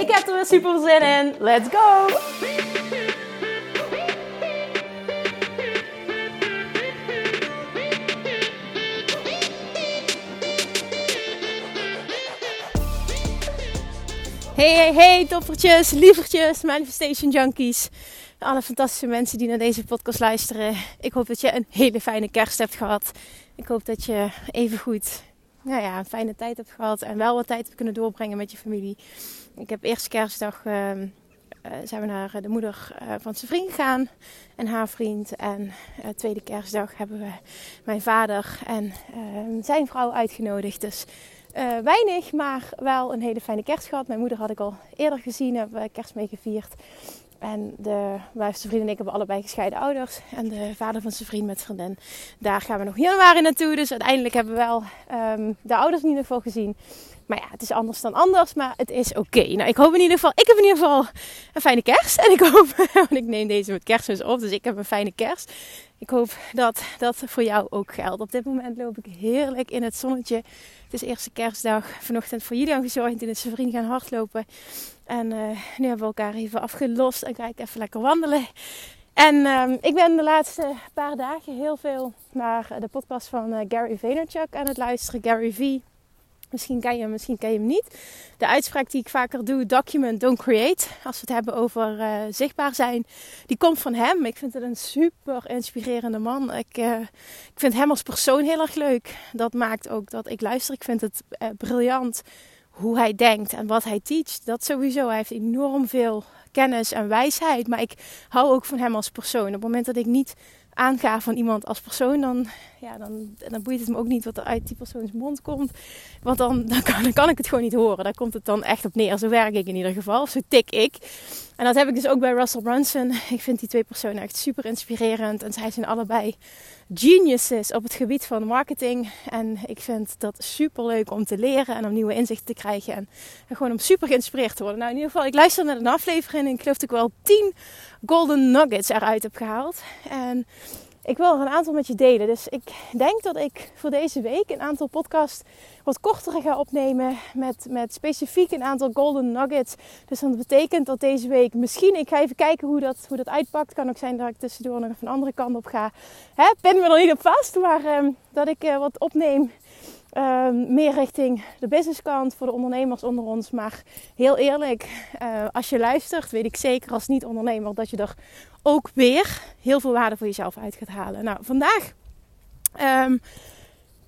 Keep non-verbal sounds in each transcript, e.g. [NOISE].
Ik heb er weer super zin in. Let's go! Hey, hey, hey, toppertjes, lievertjes, manifestation junkies. Alle fantastische mensen die naar deze podcast luisteren. Ik hoop dat je een hele fijne kerst hebt gehad. Ik hoop dat je even goed nou ja, een fijne tijd hebt gehad en wel wat tijd hebt kunnen doorbrengen met je familie. Ik heb eerste kerstdag uh, zijn we naar de moeder uh, van zijn vriend gegaan en haar vriend. En tweede kerstdag hebben we mijn vader en ehm, zijn vrouw uitgenodigd. Dus weinig, maar wel een hele fijne kerst gehad. Mijn moeder had ik al eerder gezien, hebben we kerst mee gevierd. En de, zijn vriend en ik hebben allebei gescheiden ouders. En de vader van zijn vriend met vriendin. Daar gaan we nog januari naartoe. Dus uiteindelijk hebben we wel um, de ouders in ieder geval gezien. Maar ja, het is anders dan anders. Maar het is oké. Nou, ik hoop in ieder geval. Ik heb in ieder geval een fijne kerst. En ik hoop. [LAUGHS] Want ik neem deze met kerstmis op. Dus ik heb een fijne kerst. Ik hoop dat dat voor jou ook geldt. Op dit moment loop ik heerlijk in het zonnetje. Het is eerste kerstdag. Vanochtend voor jullie gezorgd. in het zijn gaan hardlopen. En uh, nu hebben we elkaar even afgelost en ga ik even lekker wandelen. En uh, ik ben de laatste paar dagen heel veel naar de podcast van uh, Gary Vaynerchuk aan het luisteren. Gary V. Misschien ken je hem, misschien ken je hem niet. De uitspraak die ik vaker doe, document, don't create. Als we het hebben over uh, zichtbaar zijn, die komt van hem. Ik vind het een super inspirerende man. Ik, uh, ik vind hem als persoon heel erg leuk. Dat maakt ook dat ik luister. Ik vind het uh, briljant hoe hij denkt en wat hij teacht. Dat sowieso. Hij heeft enorm veel kennis en wijsheid. Maar ik hou ook van hem als persoon. Op het moment dat ik niet aanga van iemand als persoon, dan, ja, dan, dan boeit het me ook niet wat er uit die persoons mond komt. Want dan, dan, kan, kan ik het gewoon niet horen. Daar komt het dan echt op neer. Zo werk ik in ieder geval. Zo tik ik. En dat heb ik dus ook bij Russell Brunson. Ik vind die twee personen echt super inspirerend. En zij zijn allebei geniuses op het gebied van marketing. En ik vind dat super leuk om te leren en om nieuwe inzichten te krijgen. En, gewoon om super geïnspireerd te worden. Nou, in ieder geval, ik luister naar een aflevering en ik geloof dat ik wel 10 golden nuggets eruit heb gehaald. En ik wil er een aantal met je delen. Dus ik denk dat ik voor deze week een aantal podcasts wat korter ga opnemen. Met, met specifiek een aantal golden nuggets. Dus dat betekent dat deze week misschien, ik ga even kijken hoe dat, hoe dat uitpakt. Kan ook zijn dat ik tussendoor nog even een andere kant op ga. Hè, pin me er niet op vast, maar uh, dat ik uh, wat opneem uh, meer richting de businesskant voor de ondernemers onder ons. Maar heel eerlijk, uh, als je luistert, weet ik zeker als niet-ondernemer dat je er ook weer heel veel waarde voor jezelf uit gaat halen. Nou, vandaag. Um,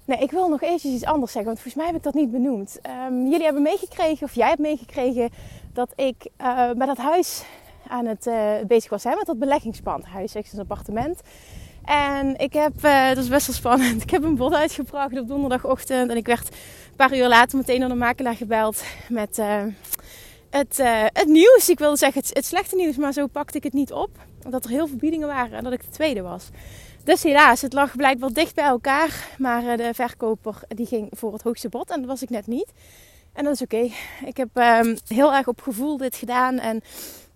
nee, ik wil nog eventjes iets anders zeggen, want volgens mij heb ik dat niet benoemd. Um, jullie hebben meegekregen, of jij hebt meegekregen, dat ik uh, bij dat huis aan het uh, bezig was, hè, met dat beleggingspand. Huis, is een appartement. En ik heb, uh, dat is best wel spannend, [LAUGHS] ik heb een bod uitgebracht op donderdagochtend. En ik werd een paar uur later meteen door de makelaar gebeld met uh, het, uh, het nieuws. Ik wilde zeggen het, het, slechte nieuws, maar zo pakte ik het niet op. Dat er heel veel biedingen waren en dat ik de tweede was. Dus helaas, het lag blijkbaar dicht bij elkaar. Maar de verkoper die ging voor het hoogste bod en dat was ik net niet. En dat is oké. Ik heb um, heel erg op gevoel dit gedaan en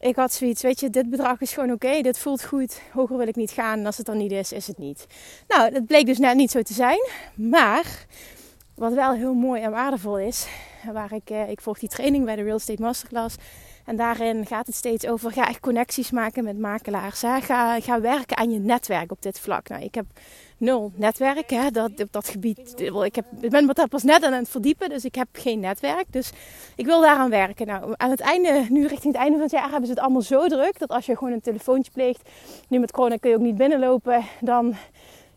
ik had zoiets, weet je, dit bedrag is gewoon oké, dit voelt goed, hoger wil ik niet gaan en als het dan niet is, is het niet. Nou, dat bleek dus net niet zo te zijn, maar wat wel heel mooi en waardevol is, waar ik, eh, ik volg die training bij de Real Estate Masterclass en daarin gaat het steeds over, ga echt connecties maken met makelaars? Ga, ga werken aan je netwerk op dit vlak. Nou, ik heb nul netwerk. Hè, dat, op dat gebied. Ik, heb, ik ben wat pas net aan het verdiepen, dus ik heb geen netwerk. Dus ik wil daaraan werken. Nou, aan het einde, nu richting het einde van het jaar, hebben ze het allemaal zo druk dat als je gewoon een telefoontje pleegt, nu met corona kun je ook niet binnenlopen, dan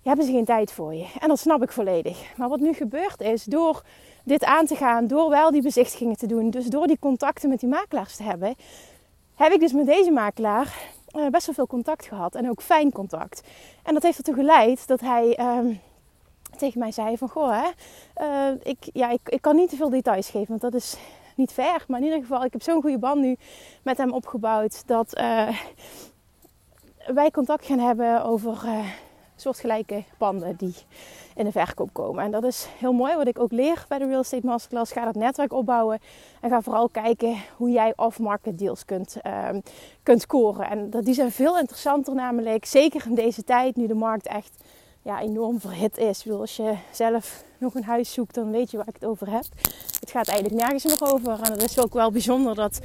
hebben ze geen tijd voor je. En dat snap ik volledig. Maar wat nu gebeurt is, door dit aan te gaan, door wel die bezichtigingen te doen, dus door die contacten met die makelaars te hebben, heb ik dus met deze makelaar uh, best wel veel contact gehad. En ook fijn contact. En dat heeft ertoe geleid dat hij uh, tegen mij zei van... Goh, hè, uh, ik, ja, ik, ik kan niet te veel details geven. Want dat is niet ver, maar in ieder geval, ik heb zo'n goede band nu met hem opgebouwd dat uh, wij contact gaan hebben over soortgelijke panden die in de verkoop komen. En dat is heel mooi wat ik ook leer bij de Real Estate Masterclass. Ga dat netwerk opbouwen en ga vooral kijken hoe jij off-market deals kunt, uh, kunt scoren. En dat, die zijn veel interessanter namelijk, zeker in deze tijd nu de markt echt ja, enorm verhit is. Ik bedoel, als je zelf nog een huis zoekt, dan weet je waar ik het over heb. Het gaat eigenlijk nergens meer over. En het is ook wel bijzonder dat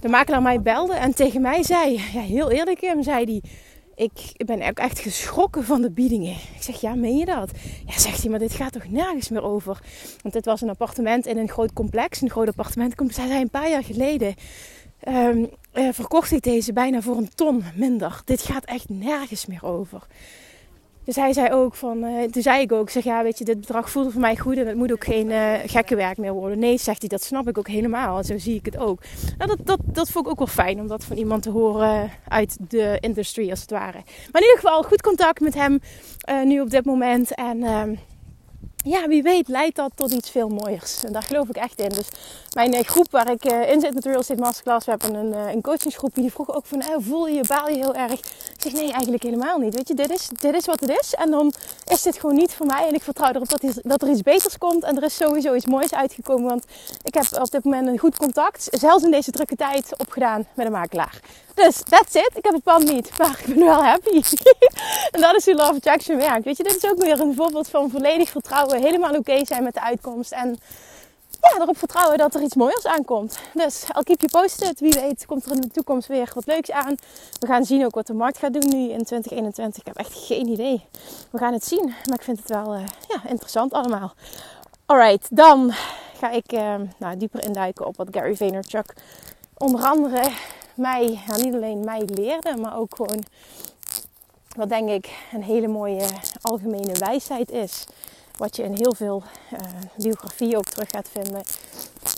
de makelaar mij belde en tegen mij zei, ja, heel eerlijk hem, zei hij ik ben ook echt geschrokken van de biedingen. Ik zeg, ja, meen je dat? Ja, zegt hij, maar dit gaat toch nergens meer over? Want dit was een appartement in een groot complex, een groot appartementcomplex. Hij zei een paar jaar geleden, um, verkocht ik deze bijna voor een ton minder. Dit gaat echt nergens meer over. Dus hij zei ook van, uh, toen zei ik ook, zeg ja, weet je, dit bedrag voelt voor mij goed en het moet ook geen uh, gekke werk meer worden. Nee, zegt hij, dat snap ik ook helemaal. Zo zie ik het ook. Nou, dat, dat, dat vond ik ook wel fijn om dat van iemand te horen uit de industrie als het ware. Maar in ieder geval goed contact met hem uh, nu op dit moment en ehm, ja, wie weet leidt dat tot iets veel mooiers. En daar geloof ik echt in. Dus mijn eh, groep waar ik uh, in zit met Real Estate Masterclass, we hebben een, uh, een coachingsgroep die vroeg ook van, voel je je, baal je heel erg? Ik zeg, nee, eigenlijk helemaal niet. Weet je, dit is, dit is wat het is. En dan is dit gewoon niet voor mij. En ik vertrouw erop dat, dat er iets beters komt. En er is sowieso iets moois uitgekomen. Want ik heb op dit moment een goed contact, zelfs in deze drukke tijd, opgedaan met een makelaar. Dus that's it. Ik heb het pand niet, [LAUGHS] maar ik ben wel happy. [LAUGHS] en dat is hoe Love Attraction werkt. Weet je, dit is ook weer een voorbeeld van volledig vertrouwen. Helemaal oké zijn met de uitkomst. En ja, erop vertrouwen dat er iets moois aankomt. Dus I'll keep you posted. Wie weet komt er in de toekomst weer wat leuks aan. We gaan zien ook wat de markt gaat doen nu in 2021. Ik heb echt geen idee. We gaan het zien. Maar ik vind het wel uh, ja, interessant allemaal. Alright, dan ga ik uh, nou, dieper induiken op wat Gary Vaynerchuk onder andere mij, nou niet alleen mij leerde, maar ook gewoon wat denk ik een hele mooie algemene wijsheid is. Wat je in heel veel uh, biografieën ook terug gaat vinden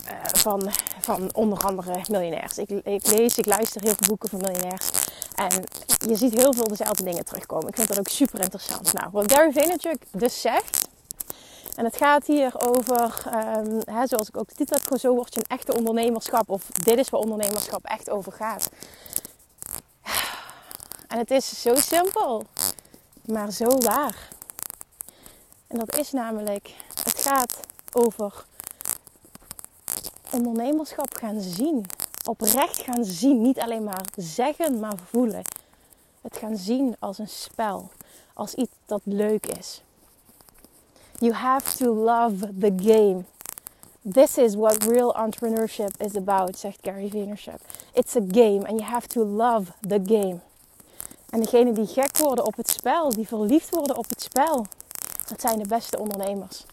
uh, van, van onder andere miljonairs. Ik, ik, lees, ik luister heel veel boeken van miljonairs. En je ziet heel veel dezelfde dingen terugkomen. Ik vind dat ook super interessant. Nou, wat Gary Vaynerchuk dus zegt. En het gaat hier over, um, hè, zoals ik ook de titel heb, zo word je een echte ondernemerschap. Of dit is waar ondernemerschap echt over gaat. En het is zo simpel, maar zo waar. En dat is namelijk, het gaat over ondernemerschap gaan zien. Oprecht gaan zien. Niet alleen maar zeggen, maar voelen. Het gaan zien als een spel. Als iets dat leuk is. You have to love the game. This is what real entrepreneurship is about, zegt Gary Vaynerchuk. It's a game and you have to love the game. En degenen die gek worden op het spel, die verliefd worden op het spel, dat zijn de beste ondernemers.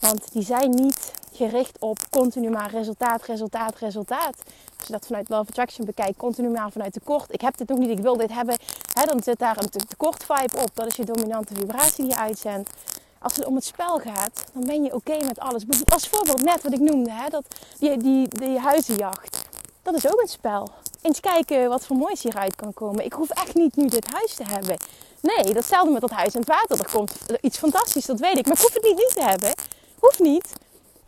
Want die zijn niet gericht op continu maar resultaat, resultaat, resultaat. Als je dat vanuit Love Attraction bekijkt, continu maar vanuit tekort. Ik heb dit nog niet, ik wil dit hebben. Dan zit daar een tekort vibe op. Dat is je dominante vibratie die je uitzendt. Als het om het spel gaat, dan ben je oké met alles. Als voorbeeld net wat ik noemde, hè, dat, die, die, die huizenjacht. Dat is ook een spel. Eens kijken wat voor moois hieruit kan komen. Ik hoef echt niet nu dit huis te hebben. Nee, datzelfde met dat huis en het water. Er komt iets fantastisch, dat weet ik. Maar ik hoef het niet nu te hebben. Hoeft niet.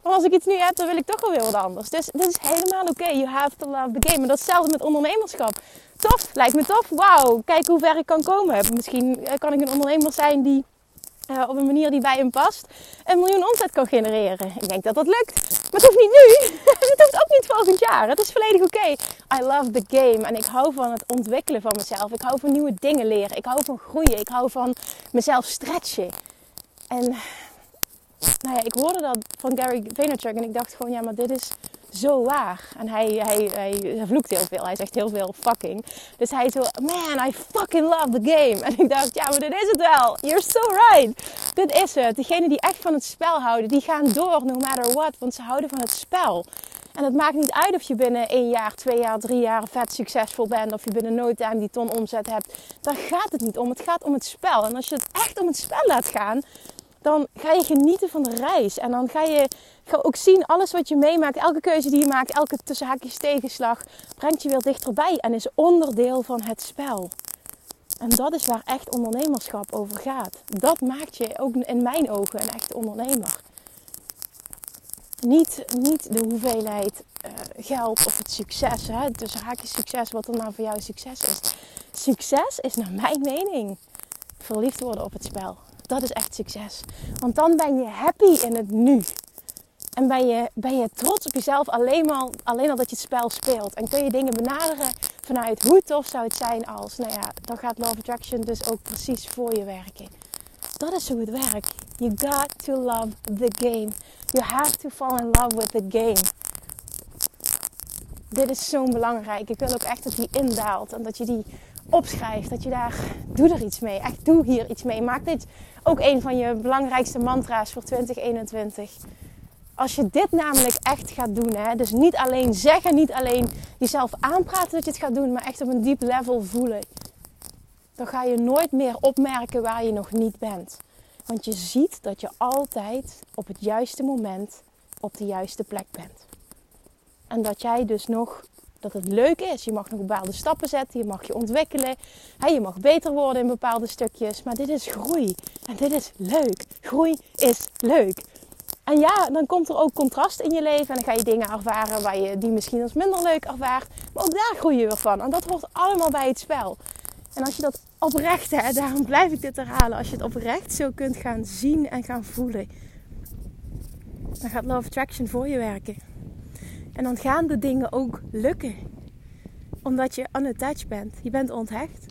Maar als ik iets nu heb, dan wil ik toch wel wat anders. Dus dit is helemaal oké. You have to love the game. En datzelfde met ondernemerschap. Tof, lijkt me tof. Wauw, kijk hoe ver ik kan komen. Misschien eh, kan ik een ondernemer zijn die uh, op een manier die bij hem past, een miljoen omzet kan genereren. Ik denk dat dat lukt. Maar het hoeft niet nu. [LAUGHS] het hoeft ook niet volgend jaar. Het is volledig oké. I love the game. En ik hou van het ontwikkelen van mezelf. Ik hou van nieuwe dingen leren. Ik hou van groeien. Ik hou van mezelf stretchen. En nou ja, ik hoorde dat van Gary Vaynerchuk en ik dacht gewoon, ja, maar dit is zo waar. En hij, hij, hij, vloekt heel veel. Hij zegt heel veel fucking. Dus hij zo, man, I fucking love the game. [LAUGHS] En ik dacht, ja, maar dit is het wel. You're so right. Dit is het. Degenen die echt van het spel houden, die gaan door no matter what. Want ze houden van het spel. En het maakt niet uit of je binnen één jaar, twee jaar, drie jaar vet succesvol bent. Of je binnen nooit time die ton omzet hebt. Daar gaat het niet om. Het gaat om het spel. En als je het echt om het spel laat gaan, dan ga je genieten van de reis. En dan ga je ga ook zien, alles wat je meemaakt, elke keuze die je maakt, elke tussenhaakjes tegenslag, brengt je weer dichterbij en is onderdeel van het spel. En dat is waar echt ondernemerschap over gaat. Dat maakt je ook in mijn ogen een echte ondernemer. Niet, niet de hoeveelheid geld of het succes. Hè? Dus haakje succes, wat er nou voor jou succes is. Succes is naar mijn mening verliefd worden op het spel. Dat is echt succes. Want dan ben je happy in het nu. En ben je, ben je trots op jezelf alleen al, alleen al dat je het spel speelt. En kun je dingen benaderen vanuit hoe tof zou het zijn als, nou ja, dan gaat Love Attraction dus ook precies voor je werken. Dat is hoe het werkt. You got to love the game. You have to fall in love with the game. Dit is zo belangrijk. Ik wil ook echt dat die indaalt en dat je die opschrijft. Dat je daar, doe er iets mee. Echt, doe hier iets mee. Maak dit ook een van je belangrijkste mantra's voor 2021. Als je dit namelijk echt gaat doen, hè, dus niet alleen zeggen, niet alleen jezelf aanpraten dat je het gaat doen, maar echt op een diep level voelen, dan ga je nooit meer opmerken waar je nog niet bent. Want je ziet dat je altijd op het juiste moment op de juiste plek bent. En dat jij dus nog, dat het leuk is. Je mag nog bepaalde stappen zetten, je mag je ontwikkelen. Je mag beter worden in bepaalde stukjes. Maar dit is groei. En dit is leuk. Groei is leuk. En ja, dan komt er ook contrast in je leven. En dan ga je dingen ervaren waar je die misschien als minder leuk ervaart. Maar ook daar groei je weer van. En dat hoort allemaal bij het spel. En als je dat oprecht, hè, daarom blijf ik dit herhalen. Als je het oprecht zo kunt gaan zien en gaan voelen. Dan gaat Love Attraction voor je werken. En dan gaan de dingen ook lukken. Omdat je unattached bent. Je bent onthecht.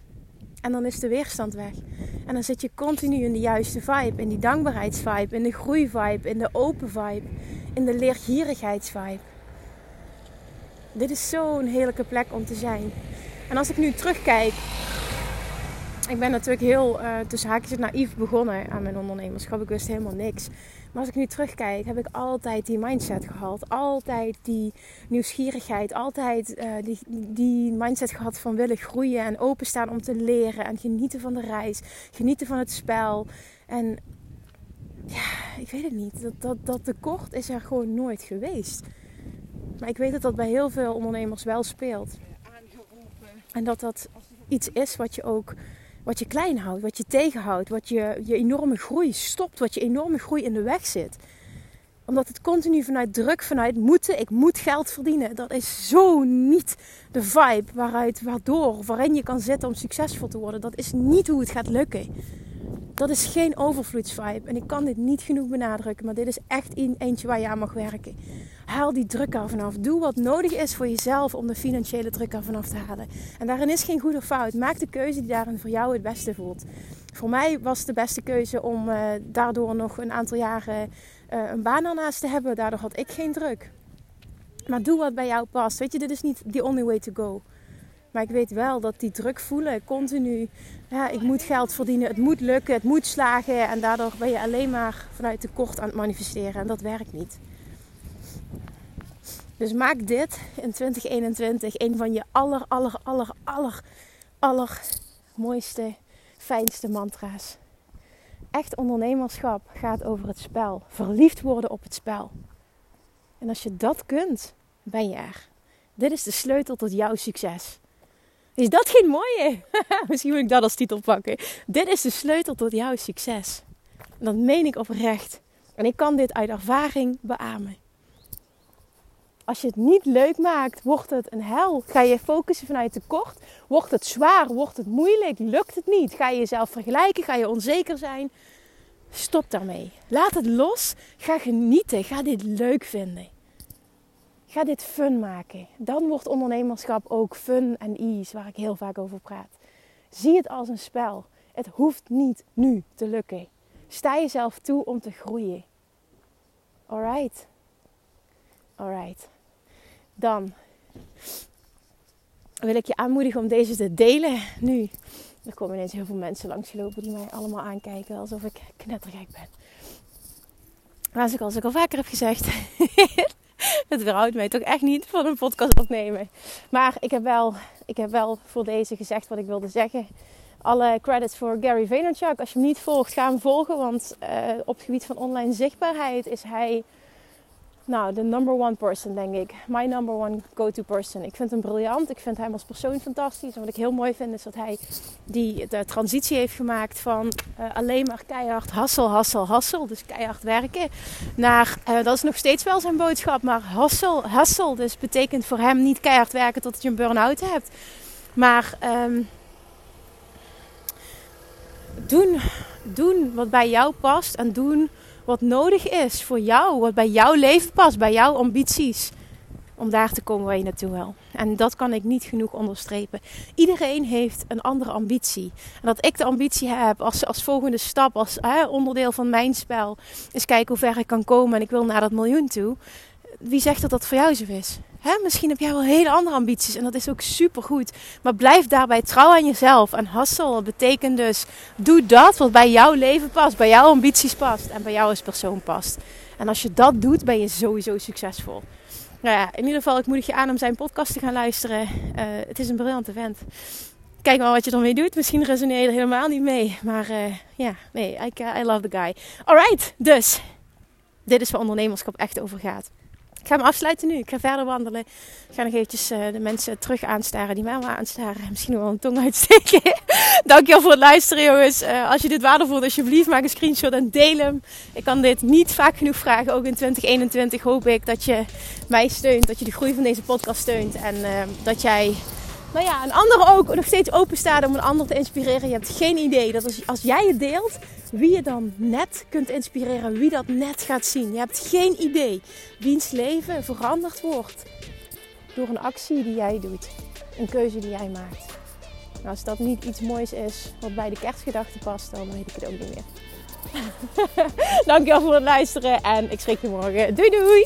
En dan is de weerstand weg. En dan zit je continu in de juiste vibe. In die dankbaarheidsvibe. In de groeivibe. In de open vibe. In de leergierigheidsvibe. Dit is zo'n heerlijke plek om te zijn. En als ik nu terugkijk. Ik ben natuurlijk heel uh, tussen haakjes naïef begonnen aan mijn ondernemerschap. Ik wist helemaal niks. Maar als ik nu terugkijk, heb ik altijd die mindset gehad. Altijd die nieuwsgierigheid. Altijd uh, die, die mindset gehad van willen groeien en openstaan om te leren. En genieten van de reis. Genieten van het spel. En ja, ik weet het niet. Dat, dat, dat tekort is er gewoon nooit geweest. Maar ik weet dat dat bij heel veel ondernemers wel speelt. En dat dat iets is wat je ook wat je klein houdt, wat je tegenhoudt, wat je, je enorme groei stopt, wat je enorme groei in de weg zit. Omdat het continu vanuit druk, vanuit moeten, ik moet geld verdienen. Dat is zo niet de vibe waardoor, waarin je kan zitten om succesvol te worden. Dat is niet hoe het gaat lukken. Dat is geen overvloedsvibe. En ik kan dit niet genoeg benadrukken, maar dit is echt eentje waar je aan mag werken. Haal die druk er vanaf. Doe wat nodig is voor jezelf om de financiële druk er vanaf te halen. En daarin is geen goed of fout. Maak de keuze die daarin voor jou het beste voelt. Voor mij was de beste keuze om uh, daardoor nog een aantal jaren uh, een baan ernaast te hebben. Daardoor had ik geen druk. Maar doe wat bij jou past. Weet je, dit is niet the only way to go. Maar ik weet wel dat die druk voelen, continu, ja, ik moet geld verdienen, het moet lukken, het moet slagen. En daardoor ben je alleen maar vanuit tekort aan het manifesteren. En dat werkt niet. Dus maak dit in 2021 een van je aller, aller, aller, aller, aller mooiste, fijnste mantra's. Echt ondernemerschap gaat over het spel. Verliefd worden op het spel. En als je dat kunt, ben je er. Dit is de sleutel tot jouw succes. Is dat geen mooie? [LAUGHS] Misschien moet ik dat als titel pakken. Dit is de sleutel tot jouw succes. En dat meen ik oprecht. En ik kan dit uit ervaring beamen. Als je het niet leuk maakt, wordt het een hel. Ga je focussen vanuit tekort? Wordt het zwaar? Wordt het moeilijk? Lukt het niet? Ga je jezelf vergelijken? Ga je onzeker zijn? Stop daarmee. Laat het los. Ga genieten. Ga dit leuk vinden. Ga dit fun maken. Dan wordt ondernemerschap ook fun en ease, waar ik heel vaak over praat. Zie het als een spel. Het hoeft niet nu te lukken. Sta jezelf toe om te groeien. Alright. Alright. Dan wil ik je aanmoedigen om deze te delen nu. Er komen ineens heel veel mensen langsgelopen die mij allemaal aankijken alsof ik knettergek ben. Maar als ik, al vaker heb gezegd, [LAUGHS] het weerhoudt mij toch echt niet van een podcast opnemen. Maar ik heb, wel, ik heb wel voor deze gezegd wat ik wilde zeggen. Alle credits voor Gary Vaynerchuk. Als je hem niet volgt, ga hem volgen. Want uh, op het gebied van online zichtbaarheid is hij nou, de number one person, denk ik. My number one go-to person. Ik vind hem briljant. Ik vind hem als persoon fantastisch. En wat ik heel mooi vind, is dat hij die, de transitie heeft gemaakt van uh, alleen maar keihard hassel, hassel, hassel. Dus keihard werken. Naar, uh, dat is nog steeds wel zijn boodschap, maar hassel, hassel. Dus betekent voor hem niet keihard werken tot je een burn-out hebt. Maar um, doen, doen wat bij jou past en doen wat nodig is voor jou, wat bij jouw leven past, bij jouw ambities. Om daar te komen waar je naartoe wil. En dat kan ik niet genoeg onderstrepen. Iedereen heeft een andere ambitie. En dat ik de ambitie heb als, als volgende stap, als hè, onderdeel van mijn spel, is kijken hoe ver ik kan komen en ik wil naar dat miljoen toe. Wie zegt dat dat voor jou zo is? Misschien heb jij wel hele andere ambities en dat is ook super goed. Maar blijf daarbij trouw aan jezelf. En hustle betekent dus: doe dat wat bij jouw leven past, bij jouw ambities past en bij jou als persoon past. En als je dat doet, ben je sowieso succesvol. Nou ja, in ieder geval, ik moedig je aan om zijn podcast te gaan luisteren. Uh, het is een briljante vent. Kijk maar wat je ermee doet. Misschien resoneer je er helemaal niet mee. Maar uh, ja, nee, I, I love the guy. Alright, dus. Dit is waar ondernemerschap echt over gaat. Ik ga hem afsluiten nu. Ik ga verder wandelen. Ik ga nog eventjes uh, de mensen terug aanstaren die mij al aanstaren. [LAUGHS] Misschien wel een tong uitsteken. [LAUGHS] Dankjewel voor het luisteren jongens. Uh, als je dit waardevol vindt, alsjeblieft maak een screenshot en deel hem. Ik kan dit niet vaak genoeg vragen. Ook in 2021 hoop ik dat je mij steunt. Dat je de groei van deze podcast steunt. En uh, dat jij nou ja, een ander ook nog steeds open staat om een ander te inspireren. Je hebt geen idee dat als, als jij het deelt, wie je dan net kunt inspireren, wie dat net gaat zien. Je hebt geen idee wiens leven veranderd wordt door een actie die jij doet, een keuze die jij maakt. Nou, als dat niet iets moois is wat bij de kerstgedachte past, dan weet ik het ook niet meer. [LAUGHS] Dankjewel voor het luisteren en ik spreek je morgen. Doei doei!